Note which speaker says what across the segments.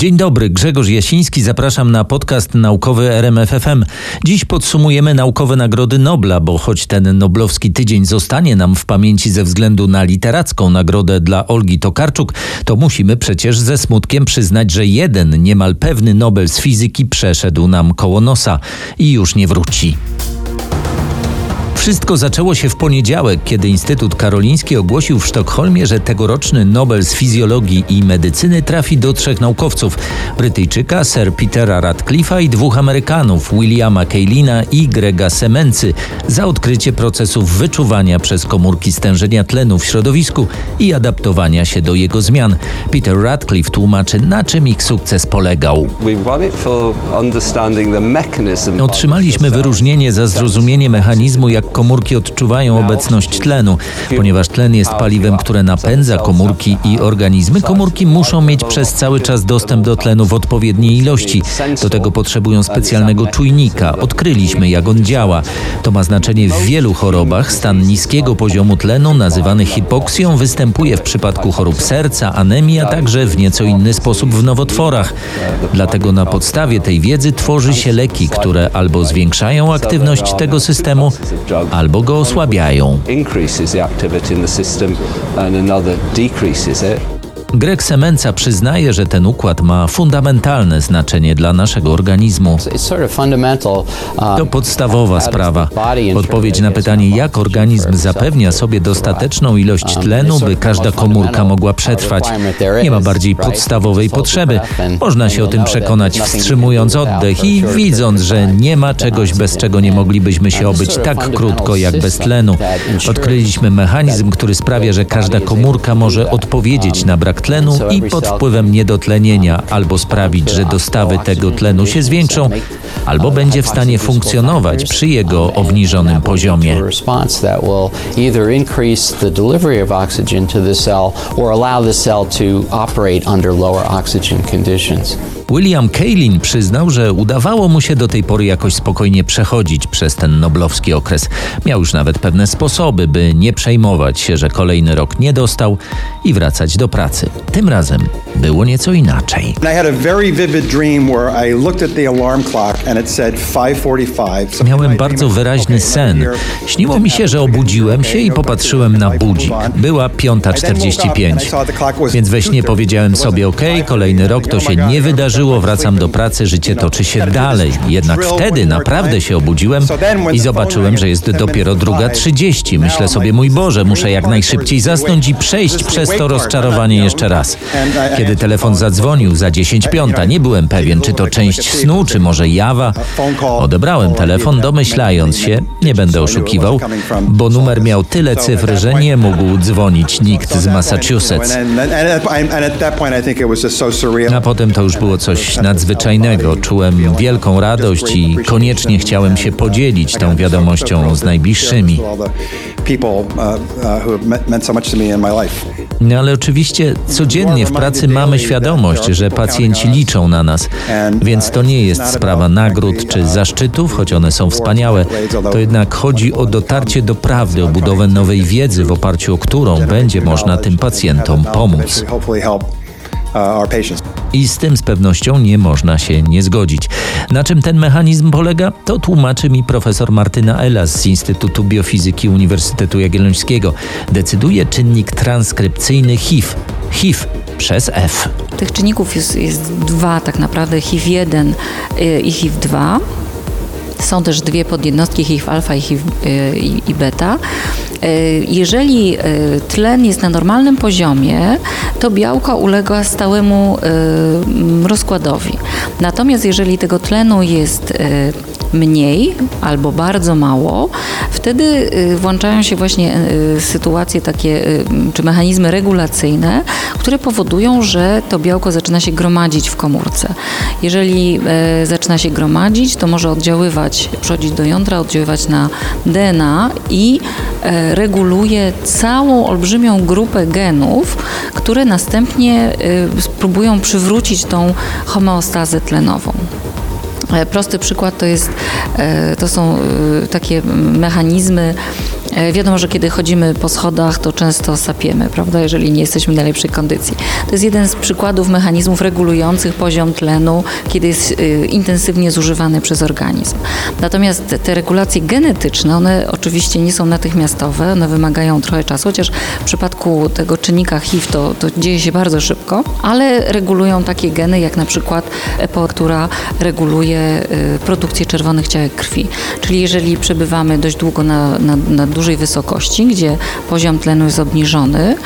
Speaker 1: Dzień dobry, Grzegorz Jasiński, zapraszam na podcast naukowy RMFFM. Dziś podsumujemy naukowe nagrody Nobla, bo choć ten noblowski tydzień zostanie nam w pamięci ze względu na literacką nagrodę dla Olgi Tokarczuk, to musimy przecież ze smutkiem przyznać, że jeden niemal pewny Nobel z fizyki przeszedł nam koło nosa i już nie wróci. Wszystko zaczęło się w poniedziałek, kiedy Instytut Karoliński ogłosił w Sztokholmie, że tegoroczny Nobel z fizjologii i medycyny trafi do trzech naukowców: Brytyjczyka Sir Petera Radcliffe'a i dwóch Amerykanów, Williama Keilina i Grega Semency, za odkrycie procesów wyczuwania przez komórki stężenia tlenu w środowisku i adaptowania się do jego zmian. Peter Radcliffe tłumaczy, na czym ich sukces polegał. Otrzymaliśmy wyróżnienie za zrozumienie mechanizmu, jak komórki odczuwają obecność tlenu. Ponieważ tlen jest paliwem, które napędza komórki i organizmy, komórki muszą mieć przez cały czas dostęp do tlenu w odpowiedniej ilości. Do tego potrzebują specjalnego czujnika. Odkryliśmy, jak on działa. To ma znaczenie w wielu chorobach. Stan niskiego poziomu tlenu, nazywany hipoksją, występuje w przypadku chorób serca, anemii, a także w nieco inny sposób w nowotworach. Dlatego na podstawie tej wiedzy tworzy się leki, które albo zwiększają aktywność tego systemu, albo go osłabiają. Greg Semenca przyznaje, że ten układ ma fundamentalne znaczenie dla naszego organizmu. To podstawowa sprawa. Odpowiedź na pytanie, jak organizm zapewnia sobie dostateczną ilość tlenu, by każda komórka mogła przetrwać. Nie ma bardziej podstawowej potrzeby. Można się o tym przekonać, wstrzymując oddech i widząc, że nie ma czegoś, bez czego nie moglibyśmy się obyć tak krótko jak bez tlenu. Odkryliśmy mechanizm, który sprawia, że każda komórka może odpowiedzieć na brak tlenu i pod wpływem niedotlenienia albo sprawić, że dostawy tego tlenu się zwiększą, albo będzie w stanie funkcjonować przy jego obniżonym poziomie. William Kaelin przyznał, że udawało mu się do tej pory jakoś spokojnie przechodzić przez ten noblowski okres. Miał już nawet pewne sposoby, by nie przejmować się, że kolejny rok nie dostał i wracać do pracy. Tym razem było nieco inaczej. Miałem bardzo wyraźny sen. Śniło mi się, że obudziłem się i popatrzyłem na budzik. Była 5.45. Więc we śnie powiedziałem sobie, ok, kolejny rok to się nie wydarzyło, wracam do pracy, życie toczy się dalej. Jednak wtedy naprawdę się obudziłem i zobaczyłem, że jest dopiero druga 30. Myślę sobie, mój Boże, muszę jak najszybciej zasnąć i przejść przez to rozczarowanie jeszcze raz. Kiedy telefon zadzwonił za 10 piąta, nie byłem pewien, czy to część snu, czy może jawa. Odebrałem telefon, domyślając się, nie będę oszukiwał, bo numer miał tyle cyfr, że nie mógł dzwonić nikt z Massachusetts. A potem to już było coś nadzwyczajnego. Czułem wielką radość i koniecznie chciałem się podzielić tą wiadomością z najbliższymi. No ale oczywiście codziennie w pracy mamy świadomość, że pacjenci liczą na nas, więc to nie jest sprawa nagród czy zaszczytów, choć one są wspaniałe. To jednak chodzi o dotarcie do prawdy, o budowę nowej wiedzy, w oparciu o którą będzie można tym pacjentom pomóc. I z tym z pewnością nie można się nie zgodzić. Na czym ten mechanizm polega? To tłumaczy mi profesor Martyna Elas z Instytutu Biofizyki Uniwersytetu Jagiellońskiego. Decyduje czynnik transkrypcyjny HIV. HIV przez F.
Speaker 2: Tych czynników jest, jest dwa tak naprawdę, HIV1 y, i HIV2. Są też dwie podjednostki HIV-alfa i HIV y, i beta. Y, jeżeli tlen jest na normalnym poziomie, to białko ulega stałemu rozkładowi. Natomiast jeżeli tego tlenu jest mniej albo bardzo mało, wtedy y, włączają się właśnie y, sytuacje takie, y, czy mechanizmy regulacyjne, które powodują, że to białko zaczyna się gromadzić w komórce. Jeżeli zaczyna się gromadzić, to może oddziaływać, przychodzić do jądra, oddziaływać na DNA i reguluje całą olbrzymią grupę genów, które następnie spróbują przywrócić tą homeostazę tlenową. E, prosty przykład to, jest, e, to są e, takie mechanizmy wiadomo, że kiedy chodzimy po schodach, to często sapiemy, prawda, jeżeli nie jesteśmy w najlepszej kondycji. To jest jeden z przykładów mechanizmów regulujących poziom tlenu, kiedy jest y, intensywnie zużywany przez organizm. Natomiast te regulacje genetyczne, one oczywiście nie są natychmiastowe, one wymagają trochę czasu, chociaż w przypadku tego czynnika HIV to, to dzieje się bardzo szybko, ale regulują takie geny jak na przykład EPO, która reguluje y, produkcję czerwonych ciałek krwi. Czyli jeżeli przebywamy dość długo na, na, na dużej wysokości, gdzie poziom tlenu jest obniżony,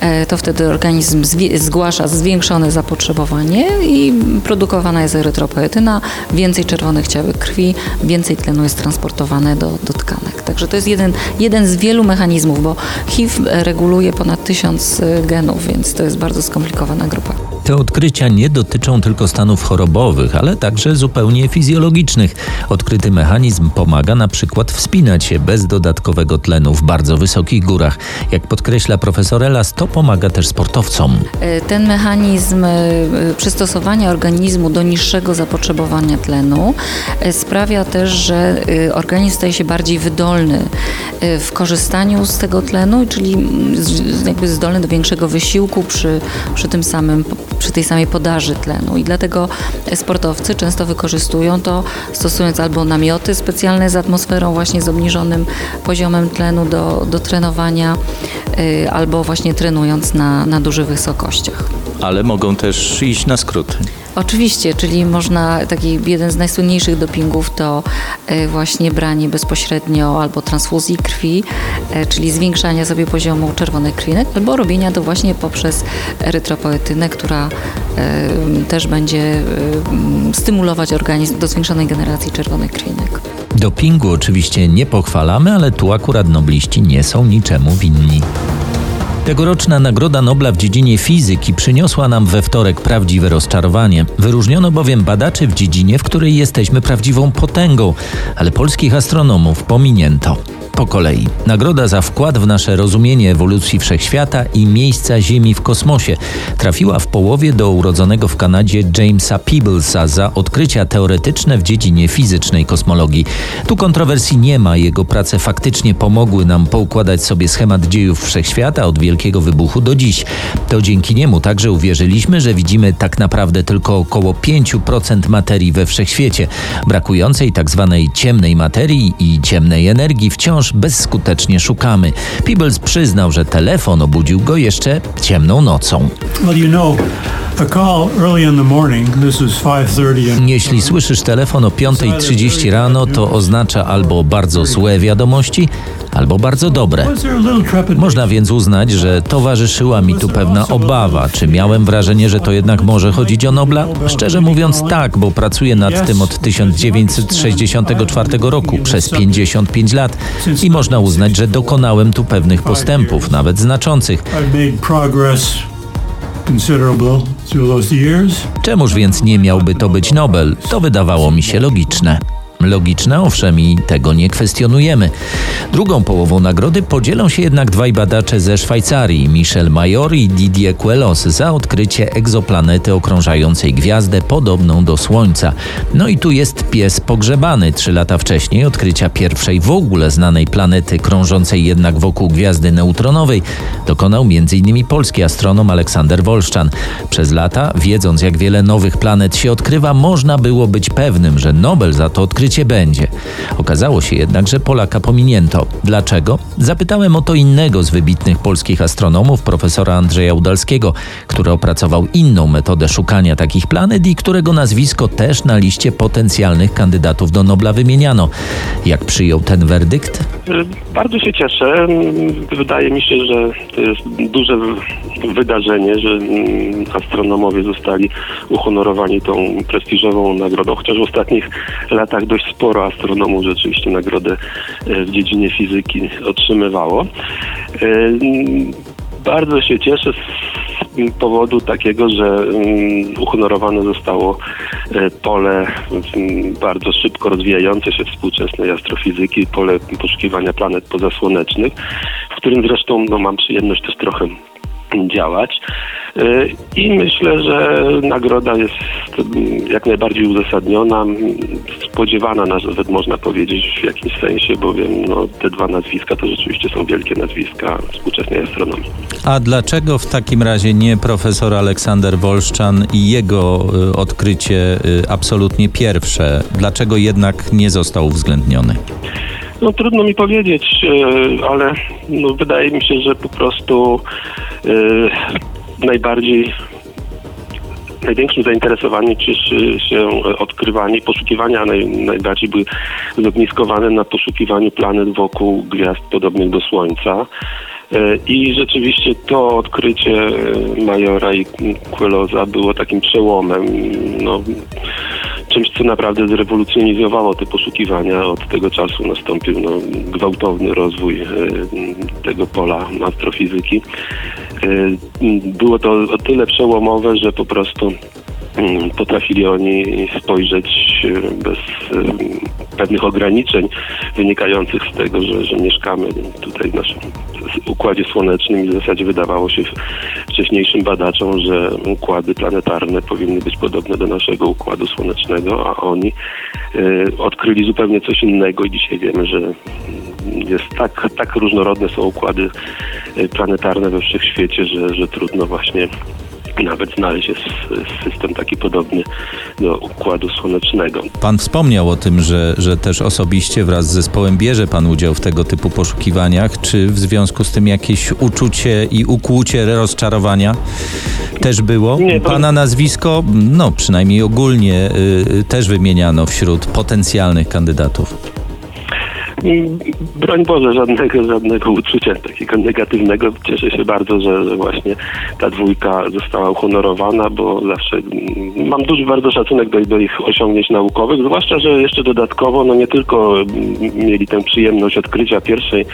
Speaker 2: e, to wtedy organizm zgłasza zwiększone zapotrzebowanie i produkowana jest erytropoetyna, więcej czerwonych ciałek krwi, więcej tlenu jest transportowane do, do tkanek. Także to jest jeden, jeden z wielu mechanizmów, bo HIV reguluje ponad tysiąc e, genów, więc to jest bardzo skomplikowana grupa.
Speaker 1: Te odkrycia nie dotyczą tylko stanów chorobowych, ale także zupełnie fizjologicznych. Odkryty mechanizm pomaga na przykład wspinać się bez dodatkowego tlenu w bardzo wysokich górach. Jak podkreśla profesor Elas, to pomaga też sportowcom.
Speaker 2: E, ten mechanizm e, przystosowania organizmu do niższego zapotrzebowania tlenu e, sprawia też, że organizm staje się bardziej wydolny w korzystaniu z tego tlenu, czyli jakby zdolny do większego wysiłku przy, przy tym samym przy tej samej podaży tlenu i dlatego sportowcy często wykorzystują to stosując albo namioty specjalne z atmosferą właśnie z obniżonym poziomem tlenu do, do trenowania, y, albo właśnie trenując na, na dużych wysokościach.
Speaker 1: Ale mogą też iść na skróty.
Speaker 2: Oczywiście, czyli można, taki jeden z najsłynniejszych dopingów to e, właśnie branie bezpośrednio albo transfuzji krwi, e, czyli zwiększania sobie poziomu czerwonych krwinek, albo robienia to właśnie poprzez erytropoetynę, która e, też będzie stymulować organizm do zwiększonej generacji czerwonych krwinek.
Speaker 1: Dopingu oczywiście nie pochwalamy, ale tu akurat nobliści nie są niczemu winni. Tegoroczna Nagroda Nobla w dziedzinie fizyki przyniosła nam we wtorek prawdziwe rozczarowanie. Wyróżniono bowiem badaczy w dziedzinie, w której jesteśmy prawdziwą potęgą, ale polskich astronomów pominięto po kolei. Nagroda za wkład w nasze rozumienie ewolucji wszechświata i miejsca Ziemi w kosmosie trafiła w połowie do urodzonego w Kanadzie Jamesa Peeblesa za odkrycia teoretyczne w dziedzinie fizycznej kosmologii. Tu kontrowersji nie ma, jego prace faktycznie pomogły nam poukładać sobie schemat dziejów wszechświata od Wielkiego Wybuchu do dziś. To dzięki niemu także uwierzyliśmy, że widzimy tak naprawdę tylko około 5% materii we wszechświecie. Brakującej tak zwanej ciemnej materii i ciemnej energii wciąż wciąż bezskutecznie szukamy. Peebles przyznał, że telefon obudził go jeszcze ciemną nocą. Jeśli słyszysz telefon o 5.30 rano, to oznacza albo bardzo złe wiadomości, albo bardzo dobre. Można więc uznać, że towarzyszyła mi tu pewna obawa. Czy miałem wrażenie, że to jednak może chodzić o Nobla? Szczerze mówiąc tak, bo pracuję nad tym od 1964 roku przez 55 lat i można uznać, że dokonałem tu pewnych postępów, nawet znaczących. Czemuż więc nie miałby to być Nobel? To wydawało mi się logiczne. Logiczne, owszem, i tego nie kwestionujemy. Drugą połową nagrody podzielą się jednak dwaj badacze ze Szwajcarii, Michel Major i Didier Queloz, za odkrycie egzoplanety okrążającej gwiazdę podobną do Słońca. No i tu jest pies pogrzebany. Trzy lata wcześniej odkrycia pierwszej w ogóle znanej planety, krążącej jednak wokół gwiazdy neutronowej, dokonał m.in. polski astronom Aleksander Wolszczan. Przez lata, wiedząc jak wiele nowych planet się odkrywa, można było być pewnym, że Nobel za to odkrycie życie będzie. Okazało się jednak, że Polaka pominięto. Dlaczego? Zapytałem o to innego z wybitnych polskich astronomów, profesora Andrzeja Udalskiego, który opracował inną metodę szukania takich planet i którego nazwisko też na liście potencjalnych kandydatów do Nobla wymieniano. Jak przyjął ten werdykt?
Speaker 3: Bardzo się cieszę. Wydaje mi się, że to jest duże wydarzenie, że astronomowie zostali uhonorowani tą prestiżową nagrodą, chociaż w ostatnich latach dość sporo astronomów rzeczywiście nagrodę e, w dziedzinie fizyki otrzymywało. E, bardzo się cieszę z powodu takiego, że mm, uhonorowane zostało e, pole mm, bardzo szybko rozwijające się współczesnej astrofizyki, pole poszukiwania planet pozasłonecznych, w którym zresztą no, mam przyjemność też trochę działać. I myślę, że nagroda jest jak najbardziej uzasadniona. niespodziewana nawet można powiedzieć w jakimś sensie, bowiem no, te dwa nazwiska to rzeczywiście są wielkie nazwiska współczesnej astronomii.
Speaker 1: A dlaczego w takim razie nie profesor Aleksander Wolszczan i jego y, odkrycie y, absolutnie pierwsze? Dlaczego jednak nie został uwzględniony?
Speaker 3: No trudno mi powiedzieć, ale no, wydaje mi się, że po prostu najbardziej największym zainteresowaniem cieszy się odkrywanie, poszukiwania naj, najbardziej były zogniskowane na poszukiwaniu planet wokół gwiazd podobnych do Słońca. E, I rzeczywiście to odkrycie Majora i Queloza było takim przełomem. No, czymś, co naprawdę zrewolucjonizowało te poszukiwania. Od tego czasu nastąpił no, gwałtowny rozwój e, tego pola astrofizyki. E, było to o tyle przełomowe, że po prostu potrafili oni spojrzeć bez pewnych ograniczeń wynikających z tego, że, że mieszkamy tutaj w naszym układzie słonecznym i w zasadzie wydawało się wcześniejszym badaczom, że układy planetarne powinny być podobne do naszego układu słonecznego, a oni y, odkryli zupełnie coś innego i dzisiaj wiemy, że jest tak, tak różnorodne są układy planetarne we wszechświecie, że, że trudno właśnie nawet znaleźć jest system taki podobny do Układu Słonecznego.
Speaker 1: Pan wspomniał o tym, że, że też osobiście wraz z zespołem bierze Pan udział w tego typu poszukiwaniach. Czy w związku z tym jakieś uczucie i ukłucie rozczarowania też było? Nie, to... Pana nazwisko, no przynajmniej ogólnie, y, też wymieniano wśród potencjalnych kandydatów.
Speaker 3: Broń Boże, żadnego, żadnego uczucia takiego negatywnego. Cieszę się bardzo, że, że właśnie ta dwójka została uhonorowana, bo zawsze mam duży bardzo szacunek do, do ich osiągnięć naukowych, zwłaszcza, że jeszcze dodatkowo no nie tylko mieli tę przyjemność odkrycia pierwszej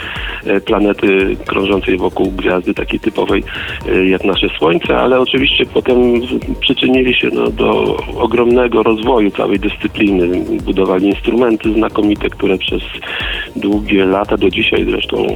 Speaker 3: e, planety krążącej wokół gwiazdy takiej typowej e, jak nasze Słońce, ale oczywiście potem przyczynili się no, do ogromnego rozwoju całej dyscypliny. Budowali instrumenty znakomite, które przez długie lata, do dzisiaj zresztą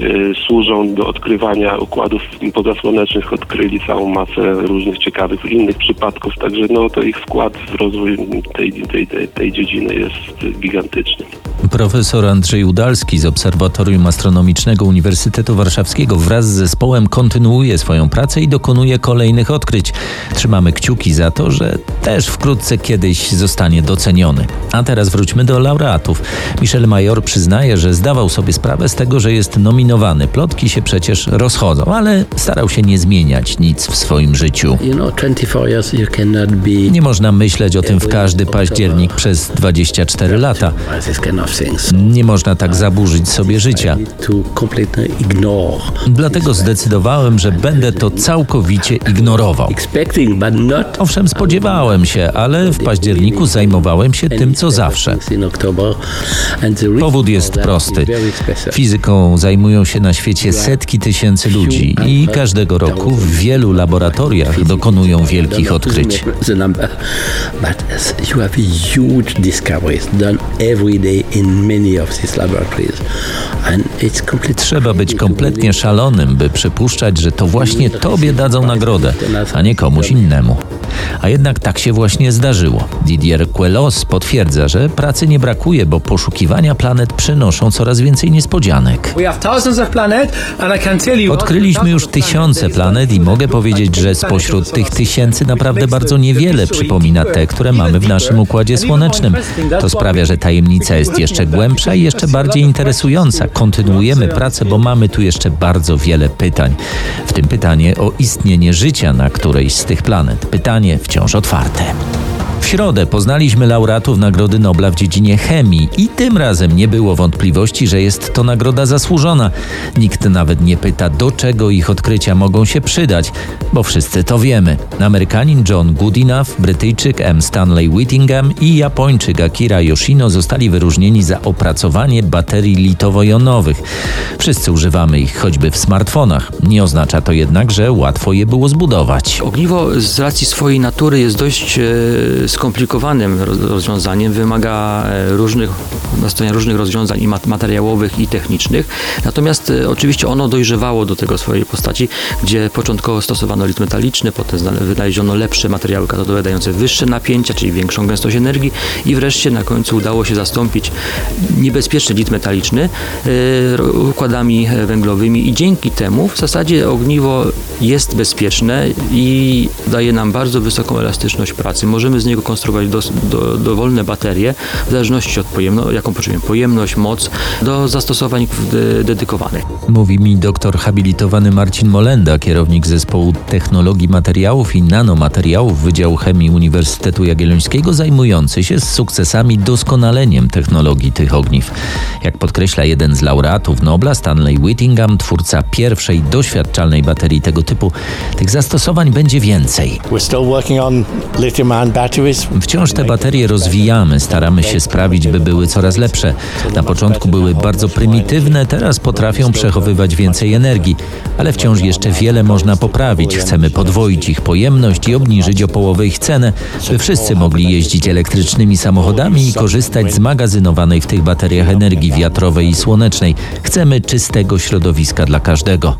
Speaker 3: y, służą do odkrywania układów pozasłonecznych. Odkryli całą masę różnych ciekawych innych przypadków, także no, to ich wkład w rozwój tej, tej, tej, tej dziedziny jest gigantyczny.
Speaker 1: Profesor Andrzej Udalski z Obserwatorium Astronomicznego Uniwersytetu Warszawskiego wraz z zespołem kontynuuje swoją pracę i dokonuje kolejnych odkryć. Trzymamy kciuki za to, że też wkrótce kiedyś zostanie doceniony. A teraz wróćmy do laureatów. Michel Major przyznaje, że zdawał sobie sprawę z tego, że jest nominowany. Plotki się przecież rozchodzą, ale starał się nie zmieniać nic w swoim życiu. Nie można myśleć o tym w każdy październik przez 24 lata. Nie można tak zaburzyć sobie życia. Dlatego zdecydowałem, że będę to całkowicie ignorował. Owszem, spodziewałem się, ale w październiku zajmowałem się tym, co zawsze. Powód jest prosty. Fizyką zajmują się na świecie setki tysięcy ludzi i każdego roku w wielu laboratoriach dokonują wielkich odkryć. Trzeba być kompletnie szalonym, by przypuszczać, że to właśnie tobie dadzą nagrodę, a nie komuś innemu. A jednak tak się właśnie zdarzyło. Didier Queloz potwierdza, że pracy nie brakuje, bo poszukiwania planet przynoszą coraz więcej niespodzianek. Odkryliśmy już tysiące planet i mogę powiedzieć, że spośród tych tysięcy naprawdę bardzo niewiele przypomina te, które mamy w naszym Układzie Słonecznym. To sprawia, że tajemnica jest jeszcze głębsza i jeszcze bardziej interesująca. Kontynuujemy pracę, bo mamy tu jeszcze bardzo wiele pytań. W tym pytanie o istnienie życia na którejś z tych planet. Pytanie wciąż otwarte. W środę poznaliśmy laureatów Nagrody Nobla w dziedzinie chemii i tym razem nie było wątpliwości, że jest to nagroda zasłużona. Nikt nawet nie pyta, do czego ich odkrycia mogą się przydać, bo wszyscy to wiemy. Amerykanin John Goodenough, Brytyjczyk M. Stanley Whittingham i Japończyk Akira Yoshino zostali wyróżnieni za opracowanie baterii litowo-jonowych. Wszyscy używamy ich choćby w smartfonach. Nie oznacza to jednak, że łatwo je było zbudować.
Speaker 4: Ogniwo z racji swojej natury jest dość e, skomplikowanym rozwiązaniem, wymaga różnych, różnych rozwiązań i materiałowych i technicznych. Natomiast oczywiście ono dojrzewało do tego swojej postaci, gdzie początkowo stosowano lit metaliczny, potem wynaleziono lepsze materiały katodowe dające wyższe napięcia, czyli większą gęstość energii i wreszcie na końcu udało się zastąpić niebezpieczny lit metaliczny układami węglowymi i dzięki temu w zasadzie ogniwo jest bezpieczne i daje nam bardzo wysoką elastyczność pracy. Możemy z niego konstruować do, do, dowolne baterie w zależności od pojemności, jaką potrzebujemy, pojemność, moc, do zastosowań dedykowanych.
Speaker 1: Mówi mi doktor habilitowany Marcin Molenda, kierownik zespołu technologii materiałów i nanomateriałów Wydziału Chemii Uniwersytetu Jagiellońskiego, zajmujący się z sukcesami doskonaleniem technologii tych ogniw. Jak podkreśla jeden z laureatów Nobla, Stanley Whittingham, twórca pierwszej doświadczalnej baterii tego typu, tych zastosowań będzie więcej. Wciąż te baterie rozwijamy, staramy się sprawić, by były coraz lepsze. Na początku były bardzo prymitywne, teraz potrafią przechowywać więcej energii, ale wciąż jeszcze wiele można poprawić. Chcemy podwoić ich pojemność i obniżyć o połowę ich cenę, by wszyscy mogli jeździć elektrycznymi samochodami i korzystać z magazynowanej w tych bateriach energii wiatrowej i słonecznej. Chcemy czystego środowiska dla każdego.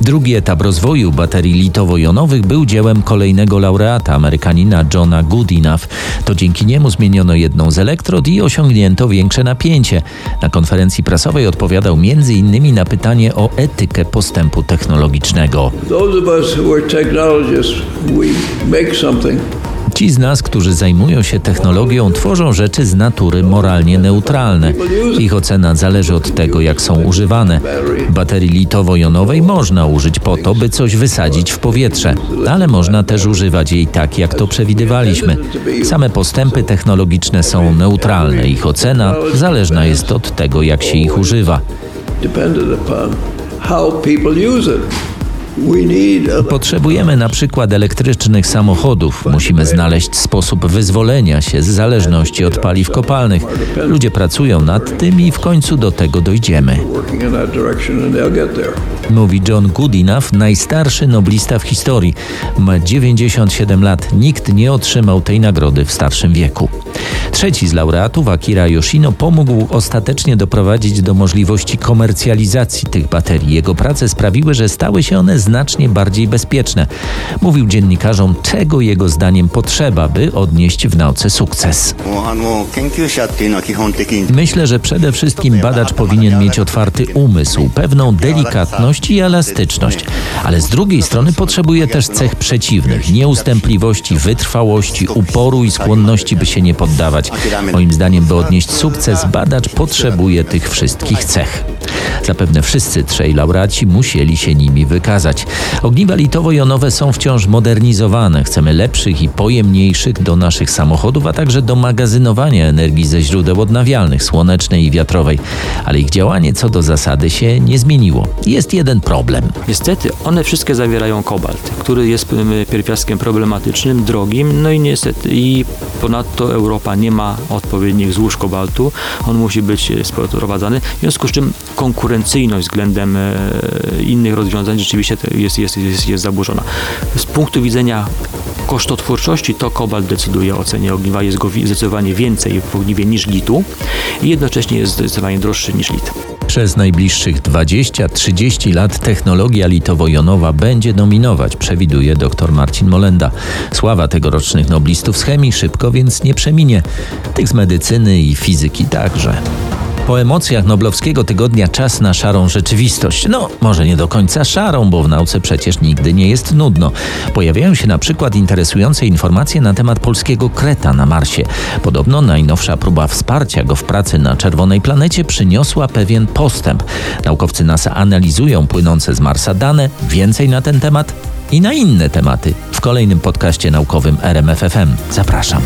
Speaker 1: Drugi etap rozwoju baterii litowo-jonowych był dziełem kolejnego laureata, Amerykanina Johna To dzięki niemu zmieniono jedną z elektrod i osiągnięto większe napięcie. Na konferencji prasowej odpowiadał m.in. na pytanie o etykę postępu technologicznego. Those of us who are technologists, we make something Ci z nas, którzy zajmują się technologią, tworzą rzeczy z natury moralnie neutralne. Ich ocena zależy od tego, jak są używane. Baterii litowo-jonowej można użyć po to, by coś wysadzić w powietrze, ale można też używać jej tak, jak to przewidywaliśmy. Same postępy technologiczne są neutralne. Ich ocena zależna jest od tego, jak się ich używa. Potrzebujemy na przykład elektrycznych samochodów. Musimy znaleźć sposób wyzwolenia się z zależności od paliw kopalnych. Ludzie pracują nad tym i w końcu do tego dojdziemy. Mówi John Goodenough, najstarszy noblista w historii. Ma 97 lat. Nikt nie otrzymał tej nagrody w starszym wieku. Trzeci z laureatów, Akira Yoshino, pomógł ostatecznie doprowadzić do możliwości komercjalizacji tych baterii. Jego prace sprawiły, że stały się one znacznie bardziej bezpieczne. Mówił dziennikarzom, czego jego zdaniem potrzeba, by odnieść w nauce sukces. Myślę, że przede wszystkim badacz powinien mieć otwarty umysł, pewną delikatność i elastyczność, ale z drugiej strony potrzebuje też cech przeciwnych, nieustępliwości, wytrwałości, uporu i skłonności, by się nie poddawać. Moim zdaniem, by odnieść sukces, badacz potrzebuje tych wszystkich cech. Zapewne wszyscy trzej laureaci musieli się nimi wykazać. Ogniwa litowo-jonowe są wciąż modernizowane. Chcemy lepszych i pojemniejszych do naszych samochodów, a także do magazynowania energii ze źródeł odnawialnych, słonecznej i wiatrowej. Ale ich działanie co do zasady się nie zmieniło. Jest jeden problem.
Speaker 4: Niestety one wszystkie zawierają kobalt, który jest pierwiastkiem problematycznym, drogim, no i niestety i ponadto Europa nie ma odpowiednich złóż kobaltu. On musi być sprowadzany, w związku z czym konkurencyjność względem e, innych rozwiązań rzeczywiście jest, jest, jest, jest zaburzona. Z punktu widzenia kosztotwórczości to kobalt decyduje o cenie ogniwa. Jest go zdecydowanie więcej w ogniwie niż litu i jednocześnie jest zdecydowanie droższy niż lit.
Speaker 1: Przez najbliższych 20-30 lat technologia litowo-jonowa będzie dominować, przewiduje dr Marcin Molenda. Sława tegorocznych noblistów z chemii szybko więc nie przeminie. Tych z medycyny i fizyki także. Po emocjach Noblowskiego tygodnia czas na szarą rzeczywistość. No, może nie do końca szarą, bo w nauce przecież nigdy nie jest nudno. Pojawiają się na przykład interesujące informacje na temat polskiego kreta na Marsie. Podobno najnowsza próba wsparcia go w pracy na czerwonej planecie przyniosła pewien postęp. Naukowcy NASA analizują płynące z Marsa dane. Więcej na ten temat i na inne tematy w kolejnym podcaście naukowym RMFFM. Zapraszam.